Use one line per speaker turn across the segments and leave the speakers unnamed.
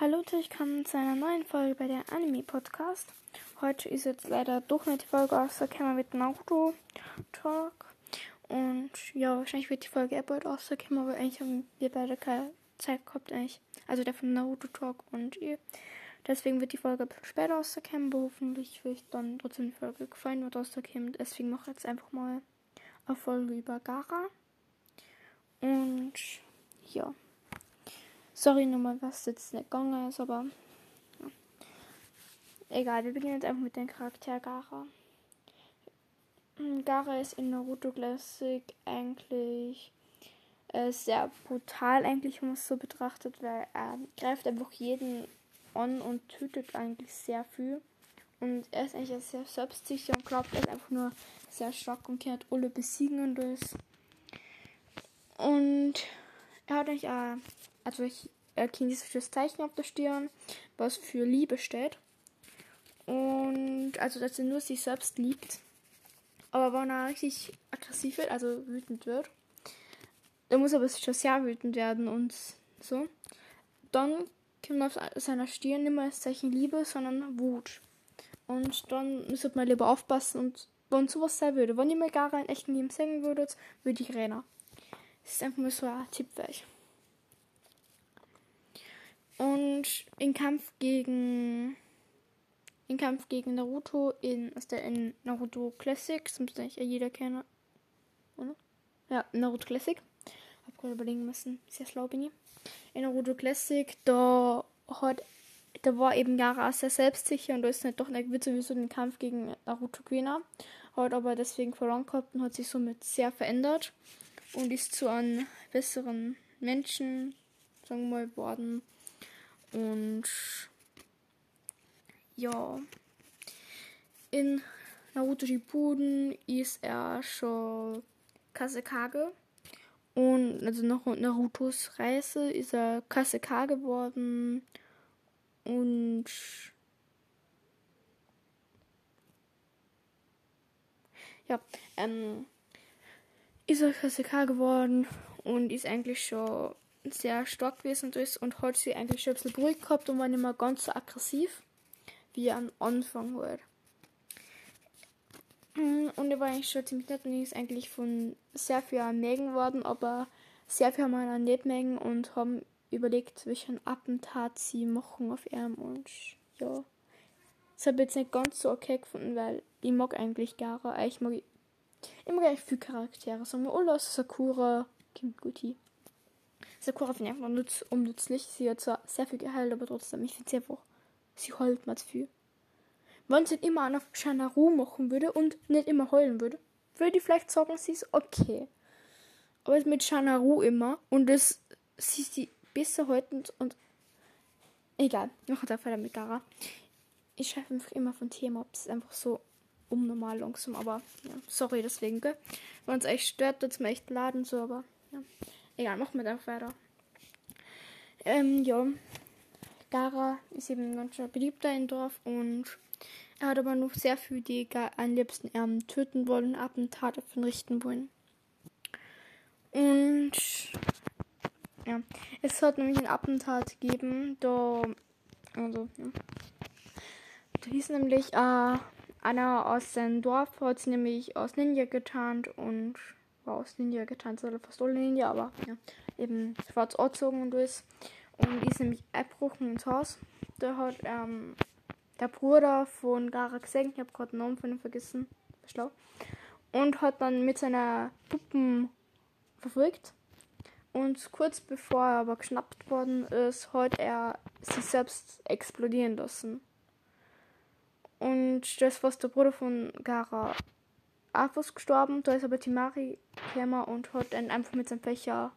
Hallo und willkommen zu einer neuen Folge bei der Anime Podcast. Heute ist jetzt leider doch nicht die Folge rausgekommen mit Naruto Talk. Und ja, wahrscheinlich wird die Folge eher bald rauskommen, aber eigentlich haben wir beide keine Zeit gehabt eigentlich. Also der von Naruto Talk und ihr. Deswegen wird die Folge später rauskommen, aber hoffentlich wird dann trotzdem die Folge gefallen wird rauskommen. Deswegen mache ich jetzt einfach mal eine Folge über Gara. Und ja. Sorry nochmal, was jetzt nicht gegangen ist, aber egal. Wir beginnen jetzt einfach mit dem Charakter Gara. Hm, Gara ist in Naruto Classic eigentlich äh, sehr brutal, eigentlich, wenn man es so betrachtet, weil er greift einfach jeden an und tötet eigentlich sehr viel. Und er ist eigentlich sehr selbstsicher und glaubt, er ist einfach nur sehr stark und kann alle besiegen und das. Und er hat eigentlich auch also äh, chinesisches Zeichen auf der Stirn, was für Liebe steht. Und also, dass er nur sich selbst liebt. Aber wenn er richtig aggressiv wird, also wütend wird, dann muss er aber schon sehr wütend werden und so. Dann kommt auf seiner Stirn nicht mehr das Zeichen Liebe, sondern Wut. Und dann müsste man lieber aufpassen und wenn sowas sein würde, wenn ich mir gar in echten Leben singen würde, würde ich rennen. Das ist einfach mal so ein Tipp für euch. Und im Kampf gegen im Kampf gegen Naruto in ist der in Naruto Classic, das müsste eigentlich jeder kennen. Oder? Ja, Naruto Classic. Hab gerade überlegen müssen, sehr schlau bin ich. In Naruto Classic, da hat da war eben Gara sehr selbstsicher und da ist nicht doch nicht wird sowieso den Kampf gegen Naruto Quina. Hat aber deswegen verloren gehabt und hat sich somit sehr verändert und ist zu einem besseren Menschen, sagen wir mal, geworden und ja, in Naruto Shippuden ist er schon Kasekage. Und also nach Narutos Reise ist er Kasekage geworden. Und ja, ähm, ist er Kasekage geworden und ist eigentlich schon sehr stark gewesen ist und hat sie eigentlich schon ein bisschen ruhig gehabt und war nicht mehr ganz so aggressiv wie am Anfang war. Mm, und er war eigentlich schon ziemlich nett und ist eigentlich von sehr viel Mägen geworden, aber sehr viel haben wir nicht mögen und haben überlegt, welchen Attentat sie machen auf ihm und ja. Das habe ich jetzt nicht ganz so okay gefunden, weil ich mag eigentlich Gara. Ich mag, ich mag eigentlich viele Charaktere. Sagen wir alle Sakura, Kim Guti. Sakura finde ich einfach nutz, unnützlich. Sie hat zwar sehr viel geheilt, aber trotzdem, ich finde sie einfach, sie heult mal zu viel. Wenn sie immer auf Shanaru machen würde und nicht immer heulen würde, würde ich vielleicht sagen, sie ist okay. Aber mit Shanaru immer und das sie ist die besser haltend und egal, noch hat er weiter mit Gara. Ich schreibe einfach immer von Thema, ob es einfach so unnormal langsam, aber ja, sorry deswegen, gell? Wenn es euch stört, tut es mir echt laden, so, aber ja. Egal, machen wir einfach weiter. Ähm, ja. Gara ist eben ganz schön beliebter im Dorf und er hat aber noch sehr viel, die am liebsten ähm, töten wollen, Attentate verrichten wollen. Und ja, es hat nämlich ein Attentat gegeben, da, also, ja. Da hieß nämlich, äh, einer aus seinem Dorf hat nämlich aus Ninja getarnt und war aus Ninja getanzt oder fast alle Ninja, aber ja, eben schwarz angezogen und alles. Und ist nämlich abgebrochen ins Haus. Da hat ähm, der Bruder von Gara gesehen, ich habe gerade den Namen von ihm vergessen, schlau, und hat dann mit seiner Puppen verfolgt. Und kurz bevor er aber geschnappt worden ist, hat er sich selbst explodieren lassen. Und das, was der Bruder von Gara Arthus gestorben, da ist aber Timari gekommen und hat dann einfach mit seinem Fächer,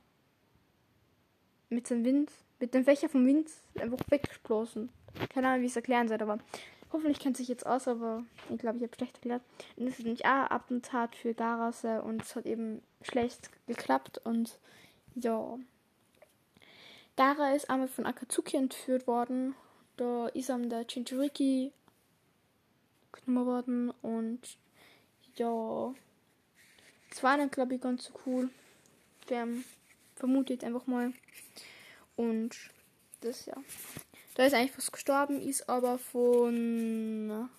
mit seinem Wind, mit dem Fächer vom Wind einfach weggeblasen. Keine Ahnung, wie ich es erklären soll, aber hoffentlich kennt sich jetzt aus, aber ich glaube, ich habe schlecht erklärt. Und das ist nämlich auch Attentat für Garase und es hat eben schlecht geklappt und ja. Gara ist einmal von Akatsuki entführt worden. Da ist am der Jinchuriki genommen worden und ja, es war dann, glaube ich, ganz so cool. Wir vermutet einfach mal. Und das, ja. Da ist eigentlich was gestorben, ist aber von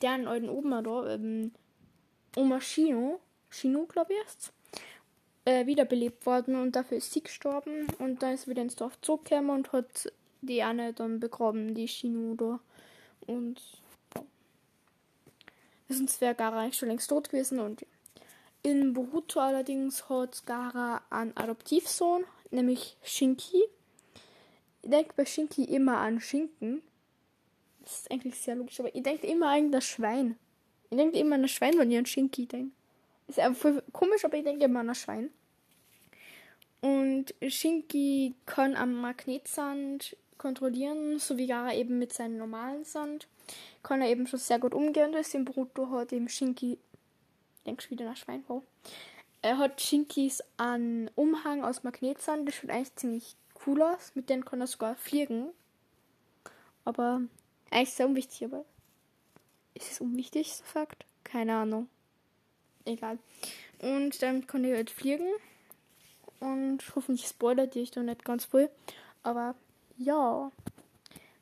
deren alten Oma da, ähm, Oma Shino, Shino glaube ich ist, äh, wiederbelebt worden und dafür ist sie gestorben und dann ist wieder ins Dorf zurückgekommen und hat die eine dann begraben, die Shino da. Und. Sonst wäre Gara eigentlich schon längst tot gewesen und. In Boruto allerdings hat Gara einen Adoptivsohn, nämlich Shinki. Ich denke bei Shinki immer an Schinken. Das ist eigentlich sehr logisch, aber ich denke immer an das Schwein. Ich denke immer an das Schwein, wenn ich an Shinki denke. Ist einfach komisch, aber ich denke immer an das Schwein. Und Shinki kann am Magnetsand kontrollieren, so wie Gara eben mit seinem normalen Sand. Kann er eben schon sehr gut umgehen. Deswegen Boruto hat eben Shinki denkst wieder nach Schweinbau. Er hat Shinkis an Umhang aus Magnetsand. Das schaut eigentlich ziemlich cool aus. Mit denen kann er sogar fliegen. Aber eigentlich sehr unwichtig. Aber ist es unwichtig, so Fakt? Keine Ahnung. Egal. Und damit kann er halt fliegen. Und hoffentlich spoilert ich da nicht ganz voll. Aber ja.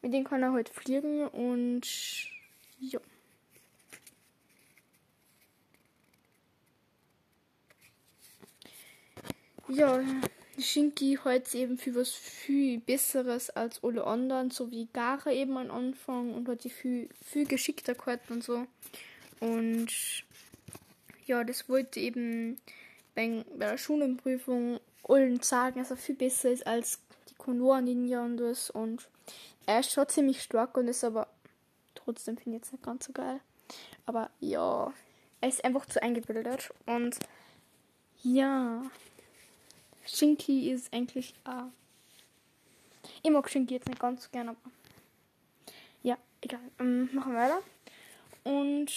Mit denen kann er halt fliegen und ja. Ja, Shinki heute eben für was viel Besseres als alle anderen, so wie Gara eben am Anfang und hat die viel, viel geschickter gehalten und so. Und ja, das wollte eben bei, bei der Schulenprüfung allen sagen, dass er viel besser ist als die Konoha Ninja und das. Und er ist schon ziemlich stark und ist aber trotzdem finde ich jetzt nicht ganz so geil. Aber ja, er ist einfach zu eingebildet und ja. Shinky ist eigentlich. Äh, ich mag Shinky jetzt nicht ganz so gern, aber. Ja, egal. Ähm, machen wir weiter. Und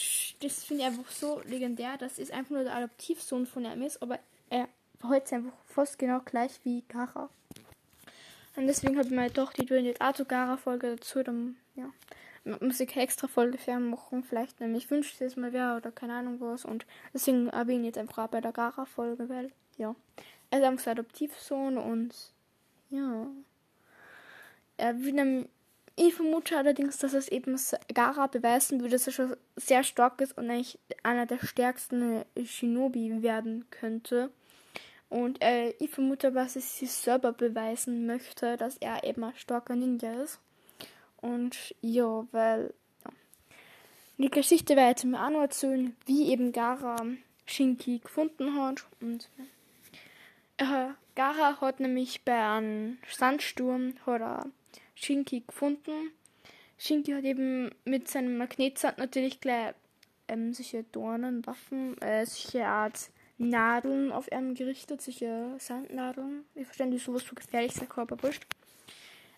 das finde ich einfach so legendär. Das ist einfach nur der Adoptivsohn von ist, aber er verhält sich einfach fast genau gleich wie Gara. Und deswegen habe ich mir doch die Dual Arto Gara Folge dazu. Dann, ja, muss ich extra Folge machen. Vielleicht nämlich wünscht es mal wer oder keine Ahnung was. Und deswegen erwähne ich jetzt einfach bei der Gara Folge, weil, ja, er ist einfach Adoptivsohn und ja. Er will ich vermute allerdings, dass es eben Gara beweisen würde, dass er schon sehr stark ist und eigentlich einer der stärksten Shinobi werden könnte. Und äh, ich vermute, dass es sich selber beweisen möchte, dass er eben ein starker Ninja ist. Und ja, weil ja. die Geschichte werde ich mir auch noch erzählen, wie eben Gara Shinki gefunden hat. Und. Äh, Gara hat nämlich bei einem Sandsturm hat er Shinki gefunden. Shinki hat eben mit seinem Magnetsand natürlich gleich ähm, solche Dornen, Waffen, äh, solche Art Nadeln auf ihn gerichtet, solche Sandnadeln. Ich verstehe nicht, sowas für gefährlich sein Körper wurscht.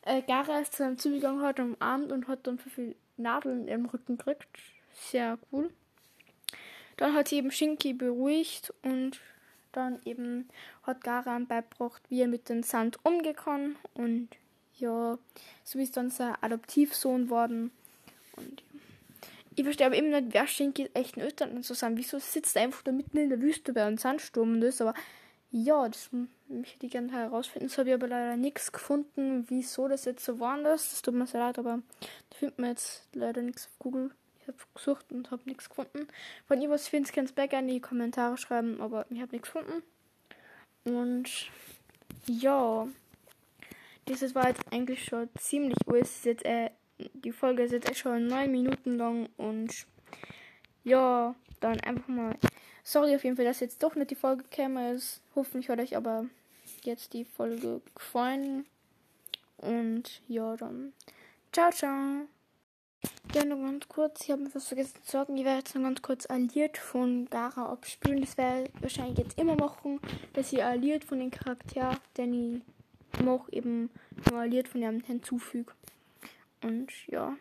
Äh, Gara ist zu seinem zugegangen, hat umarmt und hat dann für viele Nadeln im Rücken gekriegt. Sehr cool. Dann hat sie eben Shinki beruhigt und dann eben hat Garan beigebracht, wie er mit dem Sand umgekommen und ja, so ist dann sein Adoptivsohn worden. Und ich verstehe aber eben nicht, wer schenkt echten Eltern zu sein. Wieso sitzt er einfach da mitten in der Wüste bei einem Sandsturm und das, aber ja, das möchte ich gerne herausfinden. Das habe ich aber leider nichts gefunden, wieso das jetzt so war. Das, das tut mir sehr leid, aber da findet man jetzt leider nichts auf Google. Ich habe gesucht und habe nichts gefunden. Wenn ihr was findet, könnt ihr gerne in die Kommentare schreiben, aber ich habe nichts gefunden. Und ja, das war jetzt eigentlich schon ziemlich alles. Jetzt, äh, die Folge ist jetzt schon neun Minuten lang und ja, dann einfach mal. Sorry auf jeden Fall, dass jetzt doch nicht die Folge käme. ist. Hoffentlich hat euch aber jetzt die Folge gefallen. Und ja, dann. Ciao, ciao. Ja, nur ganz kurz, ich habe mir was vergessen zu sagen. Ich werde jetzt noch ganz kurz alliert von Gara abspielen. Das werde ich wahrscheinlich jetzt immer machen, dass ich alliert von den Charakter, den ich noch eben nur alliert von dem hinzufüge. Und ja.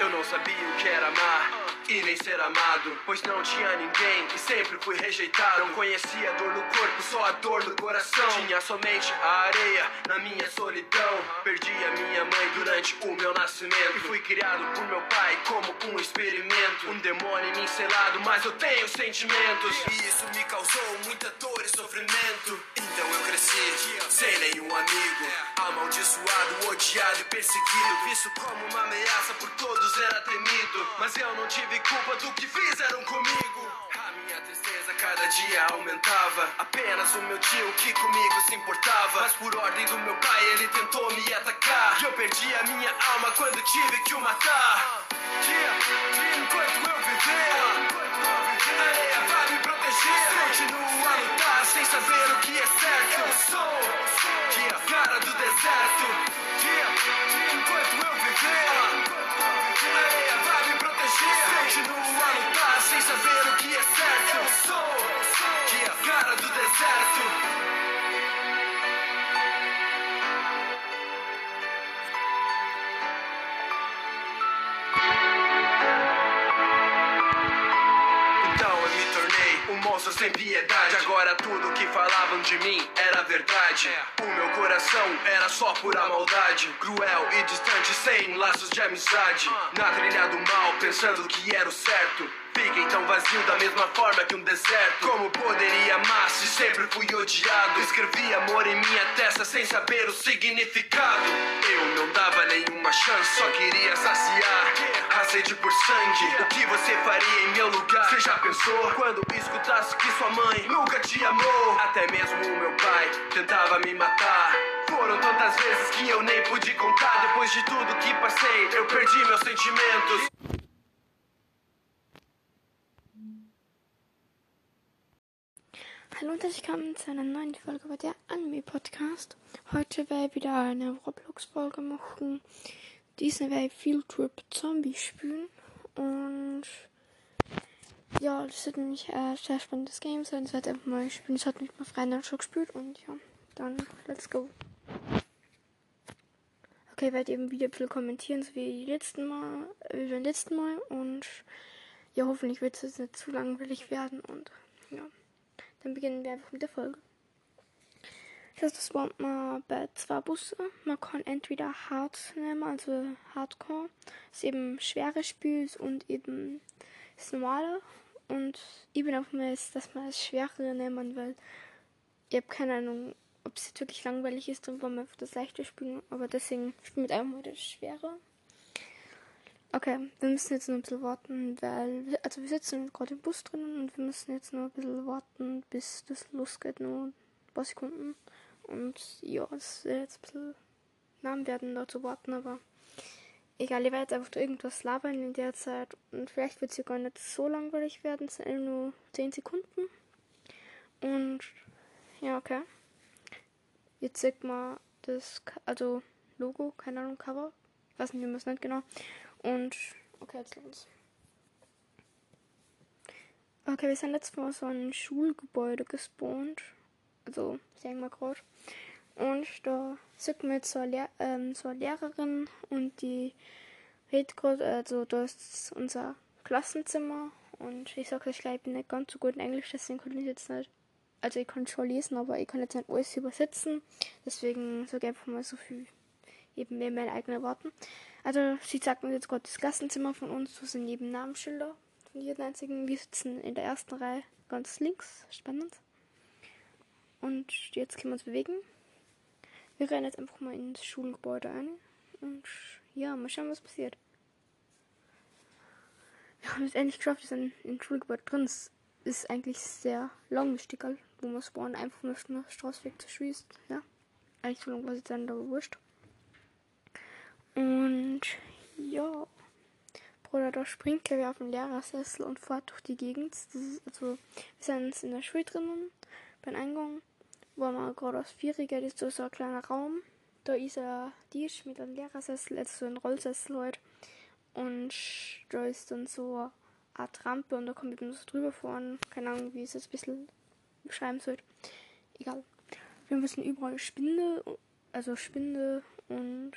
Eu não sabia o que era amar. E nem ser amado, pois não tinha ninguém e sempre fui rejeitado. Não conhecia dor no corpo, só a dor no coração. Tinha somente a areia na minha solidão. Perdi a minha mãe durante o meu nascimento e fui criado por meu pai como um experimento. Um demônio em mim
selado, mas eu tenho sentimentos. E isso me causou muita dor e sofrimento. Então eu cresci sem nenhum amigo. Amaldiçoado, odiado e perseguido. Visto como uma ameaça por todos era temido. Mas eu não tive culpa do que fizeram comigo. A minha tristeza cada dia aumentava. Apenas o meu tio que comigo se importava. Mas por ordem do meu pai ele tentou me atacar. E eu perdi a minha alma quando tive que o matar. Dia, enquanto eu viver. A areia vai me proteger. Continuo a lutar sem saber o que é certo. Eu sou dia, cara do deserto. De mim era verdade. O meu coração era só pura maldade. Cruel e distante, sem laços de amizade. Na trilha do mal, pensando que era o certo. Fiquei tão vazio da mesma forma que um deserto. Como poderia amar se sempre fui odiado? Escrevi amor em minha testa sem saber o significado. Eu não dava nenhuma chance, só queria saciar a sede por sangue. O que você faria em meu lugar? Você já pensou? Quando escutasse que sua mãe nunca te amou? Até mesmo o meu pai tentava me matar. Foram tantas vezes que eu nem pude contar. Depois de tudo que passei, eu perdi meus sentimentos.
Hallo und herzlich willkommen zu einer neuen Folge bei der Anime Podcast. Heute werde ich wieder eine Roblox-Folge machen. Diesmal werde ich Field Trip Zombie spielen. Und ja, das wird nämlich ein sehr spannendes Game sein. Das werde ich einfach mal spielen. Das hat mich mal frei schon gespielt. Und ja, dann let's go. Okay, werde eben wieder ein bisschen kommentieren, so wie letzten Mal, äh, wie beim letzten Mal. Und ja, hoffentlich wird es jetzt nicht zu langweilig werden. Und ja. Dann beginnen wir einfach mit der Folge. Das heißt, das man bei zwei Busse. Man kann entweder Hard nehmen, also Hardcore, das eben schwere Spiels und eben das normale. Und ich bin auf mir dass man das schwere nehmen, weil ich habe keine Ahnung, ob es wirklich langweilig ist und wollen wir das leichte spielen. Aber deswegen spielen wir einfach mal das schwere. Okay, wir müssen jetzt nur ein bisschen warten, weil, also wir sitzen gerade im Bus drinnen und wir müssen jetzt nur ein bisschen warten, bis das losgeht, nur ein paar Sekunden. Und ja, es wird jetzt ein bisschen Namen werden da zu warten, aber egal, ich werde jetzt einfach irgendwas labern in der Zeit und vielleicht wird es ja gar nicht so langweilig werden, es sind nur 10 Sekunden. Und ja, okay. Jetzt sieht man das, also Logo, keine Ahnung, Cover, ich weiß nicht, wie man es nennt genau. Und okay, jetzt los. Okay, wir sind letztes Mal so ein Schulgebäude gespawnt. Also, sagen wir gerade. Und da jetzt so eine, Lehr ähm, eine Lehrerin und die redet gerade, also da ist unser Klassenzimmer und ich sage euch gleich, ich bin nicht ganz so gut in Englisch, deswegen kann ich jetzt nicht, also ich kann schon lesen, aber ich kann jetzt nicht alles übersetzen. Deswegen sage ich einfach mal so viel eben mehr meine eigenen Worten. Also sie sagt uns jetzt gerade das Klassenzimmer von uns, wo sind eben Namensschilder von jedem einzigen. Wir sitzen in der ersten Reihe ganz links, spannend. Und jetzt können wir uns bewegen. Wir rennen jetzt einfach mal ins Schulgebäude ein. Und ja, mal schauen, was passiert. Wir haben es endlich geschafft, wir sind im Schulgebäude drin. Es ist eigentlich sehr lang, Stickerl, wo man spawnen, einfach nur eine Straße weg zu schießt. Ja, eigentlich so lang war es jetzt dann, aber wurscht. Und ja, Bruder, da springt glaube ich auf den Lehrersessel und fährt durch die Gegend. Ist, also, wir sind jetzt in der Schule drinnen, beim Eingang, wo man gerade aus Vierige, das ist so, ein kleiner Raum. Da ist ein Tisch mit einem Lehrersessel, also so ein Rollsessel halt. Und da ist dann so eine Rampe und da kommt eben so drüber fahren. Keine Ahnung, wie ich es jetzt ein bisschen beschreiben soll. Egal. Wir müssen überall Spinde, also Spinde und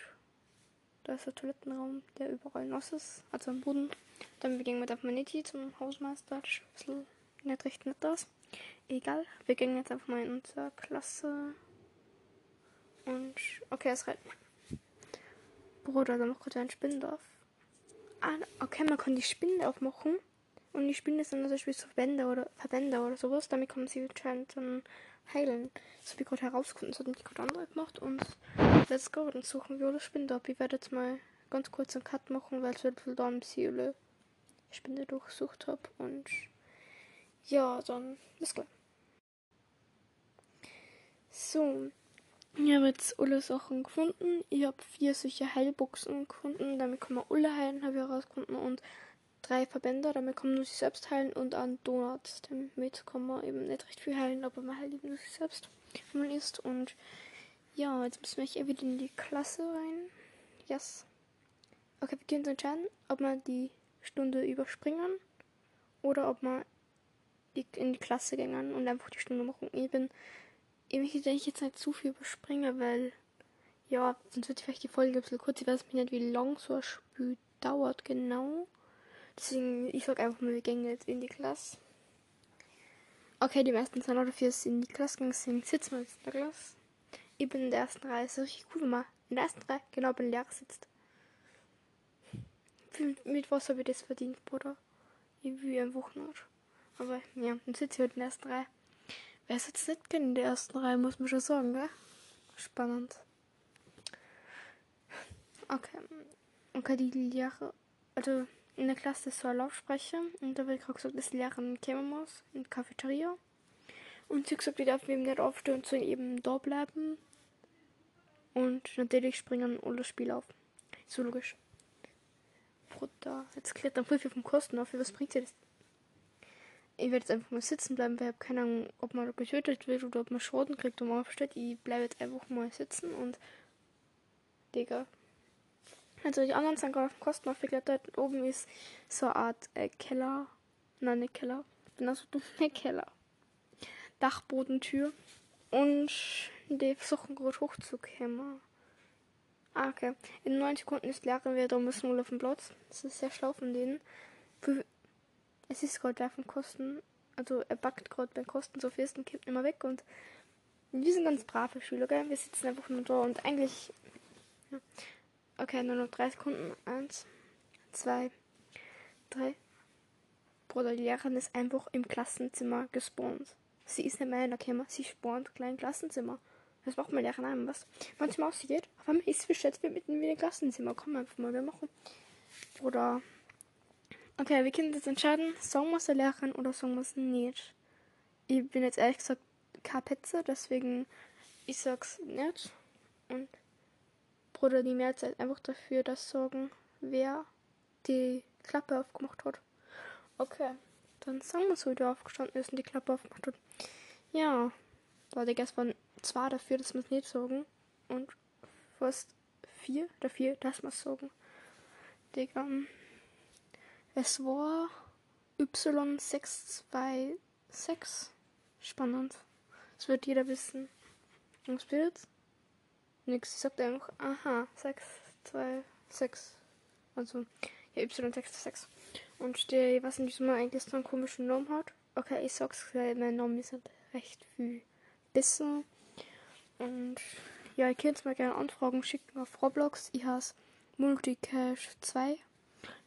da ist der Toilettenraum, der überall nass ist, also am Boden. Dann wir mit der Manetti zum Hausmeister. Das ist ein bisschen nicht recht nett aus. Egal, wir gehen jetzt einfach mal in unsere Klasse. Und okay, es reicht. Bruder, da macht gerade ein Spinde auf. Ah, okay, man kann die Spinde aufmachen. Und die spielen das dann zum Beispiel so Verbände oder Verbände oder sowas. Damit kommen sie anscheinend dann heilen. Das habe ich gerade herausgefunden. Das hat mich gerade andere gemacht. Und let's go. Dann suchen wir alle Spinde ab. Ich werde jetzt mal ganz kurz einen Cut machen, weil es wird viel da im Ziele Spinde durchsucht habe. Und ja, dann bis gleich. So, ich habe jetzt alle Sachen gefunden. Ich habe vier solche Heilboxen gefunden. Damit kann man alle heilen, habe ich herausgefunden. Und drei Verbände, damit kann man nur sich selbst heilen. Und einen Donut. Damit kann man eben nicht recht viel heilen, aber man heilt eben nur sich selbst, wenn man isst. Und ja, jetzt müssen wir wieder in die Klasse rein. Yes. Okay, wir können uns entscheiden, ob wir die Stunde überspringen oder ob wir in die Klasse gehen und einfach die Stunde machen. Ich bin ich möchte jetzt nicht zu viel überspringen, weil ja, sonst wird vielleicht die Folge ein bisschen kurz. Ich weiß nicht, wie lang so ein Spiel dauert genau. Deswegen, ich sag einfach mal, wir gehen jetzt in die Klasse. Okay, die meisten sind oder vier sind in die Klasse gegangen, deswegen sitzen wir jetzt in der Klasse. Ich bin in der ersten Reihe, ist richtig cool, wenn man in der ersten Reihe genau beim Lehrer sitzt. Mit was habe ich das verdient, Bruder? Ich will ein Wochenende. Aber ja, dann sitze ich halt in der ersten Reihe. Wer sitzt nicht in der ersten Reihe, muss man schon sagen, gell? Spannend. Okay. Okay, die Lehrer. Also in der Klasse ist so ein Laufsprecher und da wird gerade gesagt, dass die Lehrerin kommen muss in die Cafeteria. Und sie hat gesagt, die darf eben nicht aufstehen und sollen eben da bleiben. Und natürlich springen alle Spiele auf. So logisch. Bruder, jetzt klärt dann voll viel vom Kosten auf. Was bringt sie das? ich werde jetzt einfach mal sitzen bleiben, weil ich habe keine Ahnung, ob man getötet wird oder ob man Schaden kriegt man aufsteht. Ich bleibe jetzt einfach mal sitzen und. Digga. Also die anderen sind gerade auf dem Kosten aufgeklettert. Oben ist so eine Art äh, Keller. Nein, nicht Keller. Genau so dumme Keller. Dachbodentür. Und die versuchen gerade hochzukommen. Ah, okay. In 9 Sekunden ist wir da müssen wir auf dem Platz. Das ist sehr schlau von denen. Es ist gerade dem Kosten. Also er backt gerade bei Kosten so fest und kippt immer weg und wir sind ganz brave Schüler, gell? Wir sitzen einfach nur da und eigentlich. Ja. Okay, nur noch drei Sekunden. Eins, zwei, drei. Bruder, die Lehrerin ist einfach im Klassenzimmer gespawnt. Sie ist nicht mehr in der Kammer, sie spawnt klein Klassenzimmer. Was macht man ja keine was. Manchmal aussieht, aber man ist bestellt, wir mitten in ein Klassenzimmer kommen, einfach mal wir machen. Oder. Okay, wir können jetzt entscheiden, Song muss er lernen oder Song muss er nicht. Ich bin jetzt ehrlich gesagt keine Petze, deswegen ich sag's nicht. Und Bruder, die Mehrheit einfach dafür, dass sorgen, wer die Klappe aufgemacht hat. Okay, dann sagen wir so, wie der aufgestanden ist und die Klappe aufgemacht hat. Ja, war Leute, gestern 2 dafür, dass wir es nicht sagen. Und fast 4 dafür, dass wir es sagen. Digga. Ähm, es war Y626. Spannend. Das wird jeder wissen. Was bildet? Nix. Ich sagte einfach, aha, 626. Also, ja, Y626. Und der, ich weiß nicht, wieso man eigentlich so einen komischen Nomen hat. Okay, ich sag's gleich, mein Nomen ist halt recht viel besser. Und ja, ihr könnt mir gerne Anfragen schicken auf Roblox. Ich heiße Multicash 2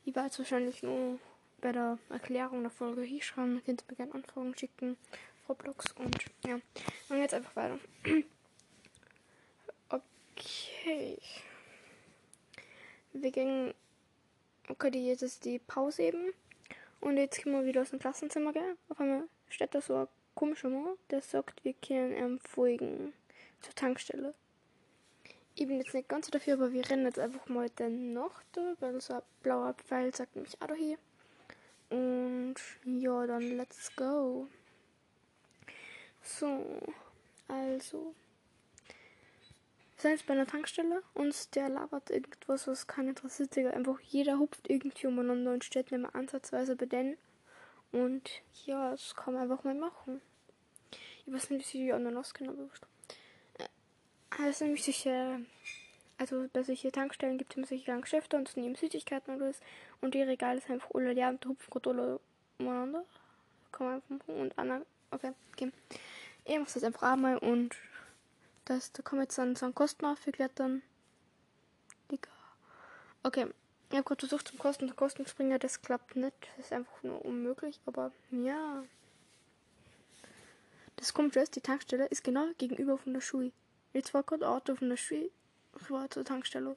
ich werde wahrscheinlich nur bei der Erklärung der Folge hier schreiben. Ihr könnt mir gerne Anfragen schicken. Roblox und ja. Dann jetzt einfach weiter. okay. Wir gehen. Okay, jetzt ist die Pause eben. Und jetzt können wir wieder aus dem Klassenzimmer gehen. Auf einmal steht da so ein komischer Mann, der sagt, wir können ähm, folgen zur Tankstelle ich bin jetzt nicht ganz so dafür, aber wir rennen jetzt einfach mal den noch da, weil ein blauer Pfeil sagt nämlich auch hier. Und ja, dann let's go. So, also. Wir sind jetzt bei einer Tankstelle und der labert irgendwas, was keinen interessiert. Einfach jeder hupft irgendwie umeinander und steht nicht mehr ansatzweise bei denen. Und ja, das kann man einfach mal machen. Ich weiß nicht, wie sie die anderen auskennen, aber. Also nämlich solche, also bei solchen Tankstellen gibt es immer solche Geschäfte und nehmen Süßigkeiten und alles. Und die Regale sind einfach alle leer und hupfen gerade alle umeinander. Kann man einfach. Und Anna, okay, okay. Ich mache das einfach einmal und das, da kommen jetzt dann so ein Kosten dann. Digga. Okay, Ich habe gerade versucht zum Kosten zu Kosten springen, das klappt nicht. Das ist einfach nur unmöglich, aber ja. Das kommt ist, die Tankstelle ist genau gegenüber von der Schule. Jetzt war gerade Auto von der Schule rüber zur Tankstelle.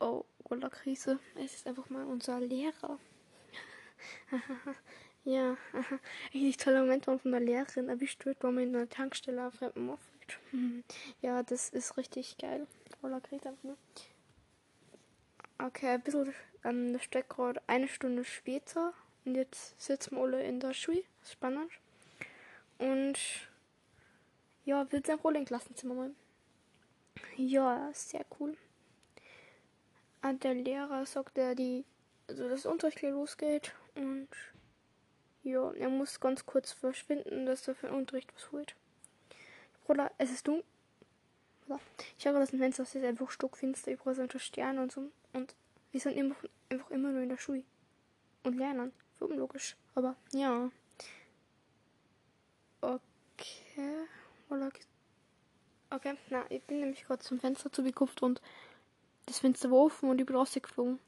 Oh, Krise. Es ist einfach mal unser Lehrer. ja, richtig toller Moment, wo von der Lehrerin erwischt wird, wo man in der Tankstelle auf fremden aufregt. ja, das ist richtig geil. Roller Krise einfach nur. Okay, ein bisschen, das steckt gerade eine Stunde später. Und jetzt sitzen wir alle in der Schule. Spannend. Und ja, wir sind wohl im Klassenzimmer mal. Ja, sehr cool. Und der Lehrer sagt, der die, also das Unterricht losgeht und ja, er muss ganz kurz verschwinden, dass er für den Unterricht was holt. Bruder, es ist dunkel. Ich habe das Fenster, es ist einfach stockfinster, überall sind Sterne und so. Und wir sind immer, einfach immer nur in der Schule. Und lernen. So unlogisch. Aber ja. Okay. Okay, na, ich bin nämlich gerade zum Fenster zugekupft und das Fenster war offen und ich bin rausgeflogen.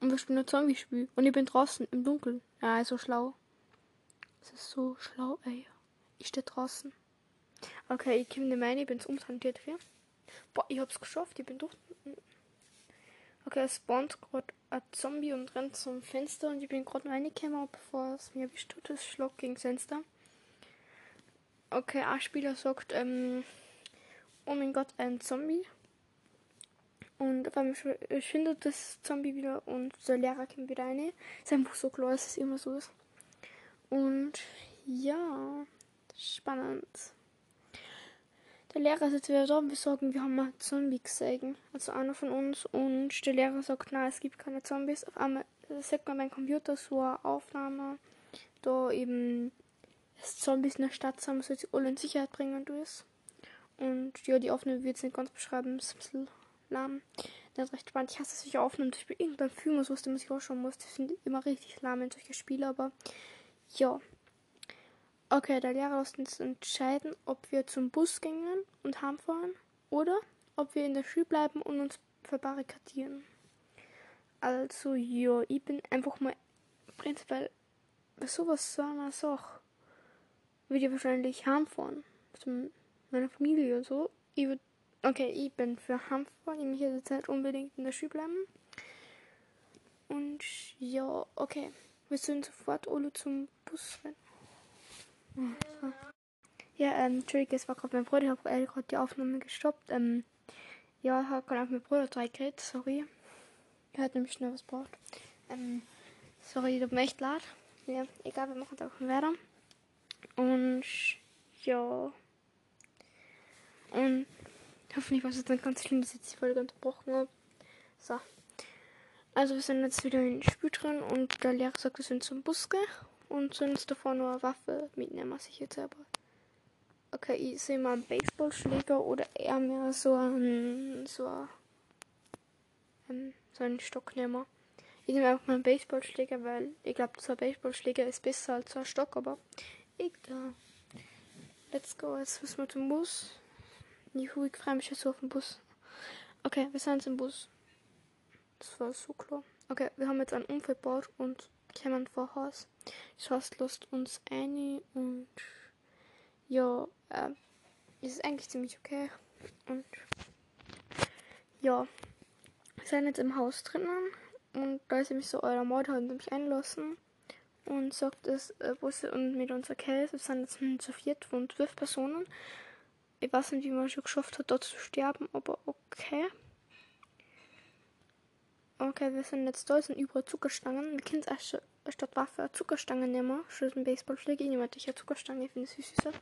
Und wir spielen ein Zombie-Spiel. Und ich bin draußen im Dunkeln. Ja, so schlau. Das ist so schlau, ey. Ich stehe draußen. Okay, ich komme nicht rein, ich bin umsaniert hier. Boah, ich hab's geschafft, ich bin durch. Okay, es spawnt gerade ein Zombie und rennt zum Fenster und ich bin gerade reingekommen, bevor es mir erwischt hat, das Schlag gegen das Fenster. Okay, ein Spieler sagt, ähm, oh mein Gott, ein Zombie. Und auf einmal findet das Zombie wieder und der Lehrer kommt wieder rein. Ist einfach so klar, dass es immer so ist. Und ja, spannend. Der Lehrer ist jetzt wieder da und wir sagen, wir haben einen Zombie gesehen. Also einer von uns. Und der Lehrer sagt, nein, es gibt keine Zombies. Auf einmal sagt man beim Computer so eine Aufnahme, da eben es Zombies in der Stadt sind, soll sie alle in Sicherheit bringen und alles. Und ja, die Aufnahme wird es nicht ganz beschreiben, ist ein bisschen lahm. Das ist recht spannend. Ich hasse solche Aufnahmen. Ich bin irgendein Film, so was ich auch schon muss. Ich finde immer richtig lahm in solche Spiele, aber ja. Okay, der Lehrer muss uns entscheiden, ob wir zum Bus gehen und heimfahren oder ob wir in der Schule bleiben und uns verbarrikadieren. Also, ja, ich bin einfach mal prinzipiell bei sowas so einer Sache würde ich wahrscheinlich heimfahren. Zu meiner Familie und so. Ich würd, okay, ich bin für heimfahren. Ich möchte halt unbedingt in der Schule bleiben. Und ja, okay. Wir sind sofort alle zum Bus rennen. Ja, ähm, Entschuldigung, es war gerade mein Bruder, ich habe gerade die Aufnahme gestoppt. Ähm, ja, ich habe gerade auf meinen Bruder drei geredet, sorry. Er hat nämlich schnell was braucht. Ähm, sorry, tut mir echt leid. Ja, egal, wir machen es einfach weiter. Und ja. Und hoffentlich war es jetzt nicht ganz schlimm, dass ich jetzt die Folge unterbrochen habe. So. Also wir sind jetzt wieder in Spiel drin und der Lehrer sagt, wir sind zum Bus gehen und uns davor nur eine Waffe mitnehmen, was ich jetzt selber. Okay, ich sehe mal einen Baseballschläger oder eher mehr so einen, so, einen, so einen Stock nehmen. Ich nehme einfach mal einen Baseballschläger, weil ich glaube, so ein Baseballschläger ist besser als so ein Stock, aber Egal. Let's go. Jetzt müssen wir zum Bus. Juhu, ich freue mich jetzt so auf den Bus. Okay, wir sind jetzt im Bus. Das war so klar. Okay, wir haben jetzt einen Unfall gebaut und kommen vor Haus. Das heißt, lasst uns ein und ja, äh, ist eigentlich ziemlich okay. Und ja, wir sind jetzt im Haus drinnen und da ist nämlich so euer Mord hat mich einlassen und sagt es äh, Busse und mit unserer Käse wir sind jetzt zu viert von zwölf Personen. Ich weiß nicht, wie man schon geschafft hat, dort zu sterben, aber okay. Okay, wir sind jetzt da, es sind überall Zuckerstangen. Wir können erst statt Waffe Zuckerstangen nehmen. Statt ein Baseballschläger. Ich nehme eine Zuckerstange, ich finde es süßer.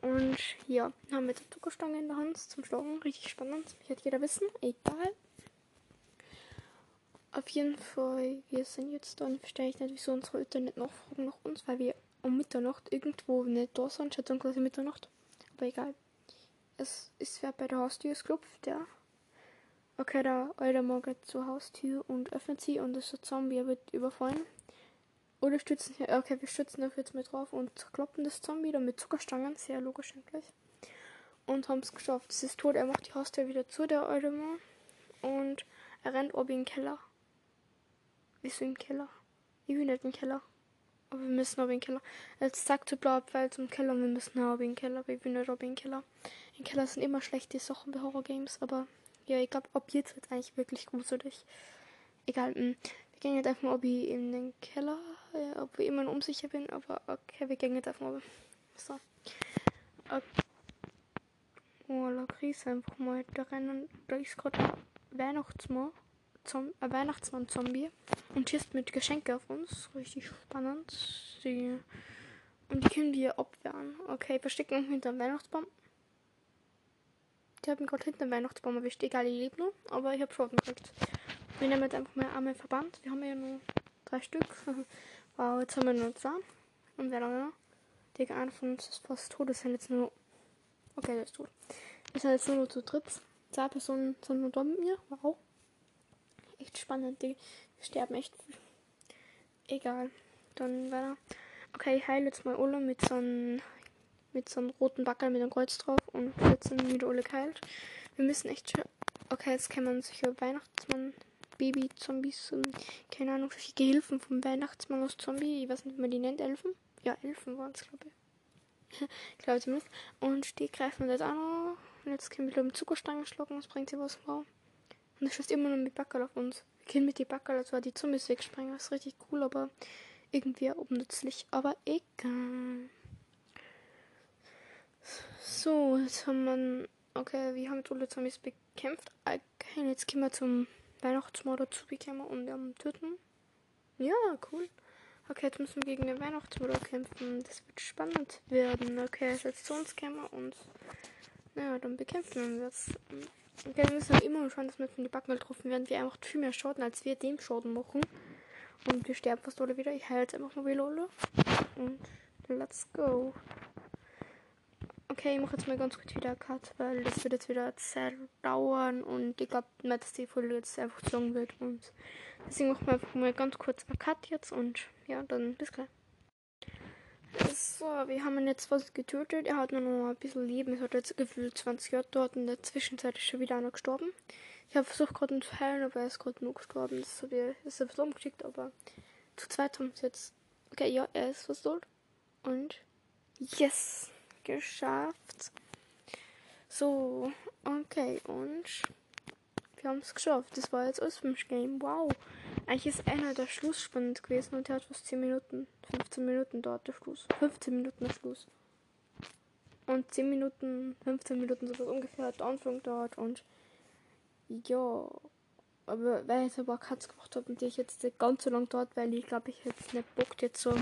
Und ja, haben wir jetzt eine Zuckerstange in der Hand zum Schlagen. Richtig spannend. Das wird jeder wissen. Egal. Auf jeden Fall, wir sind jetzt da und verstehe ich nicht, wieso unsere Eltern nicht nachfragen nach uns, weil wir um Mitternacht irgendwo nicht da sind, schätzung quasi Mitternacht. Aber egal. Es ist wer bei der Haustür, es klopft, ja. Okay, der alte Mann geht zur Haustür und öffnet sie und das ist Zombie, er wird überfallen. Oder stützen, okay, wir stützen dafür jetzt mit drauf und kloppen das Zombie dann mit Zuckerstangen, sehr logisch eigentlich. Und haben es geschafft. Es ist tot, er macht die Haustür wieder zu, der alte Mann. Und Er rennt oben in den Keller. Wieso im Keller? Ich will nicht im Keller. Aber wir müssen oben in den Keller. Jetzt sagt blau Pfeil zum Keller und wir müssen oben in den Keller. Aber ich will nicht oben in den Keller. Im Keller sind immer schlechte Sachen bei Horror Games. Aber ja, ich glaube, ab jetzt wird eigentlich wirklich gruselig. Egal. Mh. Wir gehen jetzt einfach mal ob ich in den Keller. Ja, ob ich immer unsicher bin. Aber okay, wir gehen jetzt einfach mal. So. Okay. Oh, la Krise einfach mal. Da rennen. Da ist gerade ein Weihnachtsmann. Zom ein Weihnachtsmann-Zombie. Und schießt mit Geschenke auf uns. Richtig spannend. Die, und die können wir abwehren. Okay, verstecken hinter dem Weihnachtsbaum. Die haben gerade hinter dem Weihnachtsbaum erwischt. Egal, ich lebe noch. Aber ich habe Schaden gekriegt. Wir nehmen jetzt einfach mal einmal Verband. Wir haben ja nur drei Stück. wow, jetzt haben wir nur zwei. Und wer noch? Digga, einer von uns ist fast tot. Das sind jetzt nur. Okay, der ist tot. Wir sind jetzt nur noch zu dritt. Zwei Personen sind nur da mit mir. Wow. Echt spannend. Die sterben echt. Egal. Dann weiter. Okay, ich heile jetzt mal alle mit so einem mit so einem roten Backel mit einem Kreuz drauf und jetzt sind wieder alle geheilt. Wir müssen echt. Okay, jetzt kann man sich Weihnachtsmann, Baby-Zombies und keine Ahnung, solche Gehilfen vom Weihnachtsmann aus Zombie. Ich weiß nicht, wie man die nennt. Elfen? Ja, Elfen waren es, glaube ich. glaube zumindest. Und die greifen jetzt auch noch. Und jetzt können wir mit Zuckerstangen schlagen, das bringt sie was wow. Und es schießt immer noch mit Backerl auf uns. Wir können mit die Backerl, das war die Zombies wegsprengen. Das ist richtig cool, aber irgendwie unnützlich. Aber egal. So, jetzt haben wir. Okay, wir haben jetzt alle Zombies bekämpft. Okay, jetzt gehen wir zum Weihnachtsmann dazu bekommen und am töten. Ja, cool. Okay, jetzt müssen wir gegen den Weihnachtsmann kämpfen. Das wird spannend werden. Okay, er jetzt zu uns gekommen und. Naja, dann bekämpfen wir es. Okay, wir müssen immer schauen, dass wir von die Backen getroffen werden. Wir einfach viel mehr Schaden, als wir dem Schaden machen. Und wir sterben fast alle wieder. Ich heile jetzt einfach mal wieder alle. Und let's go. Okay, ich mache jetzt mal ganz kurz wieder Cut, weil das wird jetzt wieder Zeit dauern und ich glaube nicht, dass die Folge jetzt einfach zu lang wird. Und deswegen machen wir einfach mal ganz kurz einen Cut jetzt und ja, dann bis gleich. So, wir haben ihn jetzt fast getötet. Er hat nur noch ein bisschen Leben. Es hat jetzt gefühlt 20 Jahre dort. In der Zwischenzeit ist schon wieder einer gestorben. Ich habe versucht gerade ihn zu heilen, aber er ist gerade nur gestorben. Das ist, ein bisschen umgeschickt, aber zu zweit haben sie jetzt. Okay, ja, er ist fast tot. Und yes! geschafft. So, okay, und wir haben es geschafft. Das war jetzt Osmisch Game. Wow. Eigentlich ist einer der Schluss gewesen und der hat fast 10 Minuten, 15 Minuten dort der Schluss. 15 Minuten der Schluss. Und 10 Minuten, 15 Minuten so ungefähr hat der Anfang dort und ja. Aber weil ich aber Katz gemacht habe und ich jetzt ganz so lang dort, weil ich glaube, ich jetzt nicht Bock jetzt so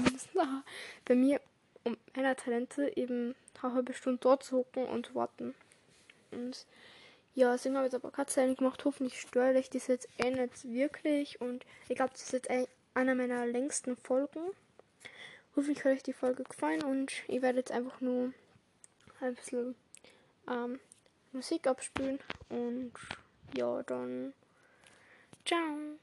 bei mir um meiner Talente eben eine halbe Stunde dort zu hocken und warten. Und ja, deswegen habe ich jetzt aber Katze gemacht. Hoffentlich störe ich das jetzt eh nicht wirklich. Und ich glaube, das ist jetzt einer meiner längsten Folgen. Hoffentlich hat euch die Folge gefallen und ich werde jetzt einfach nur ein bisschen ähm, Musik abspielen. Und ja, dann ciao.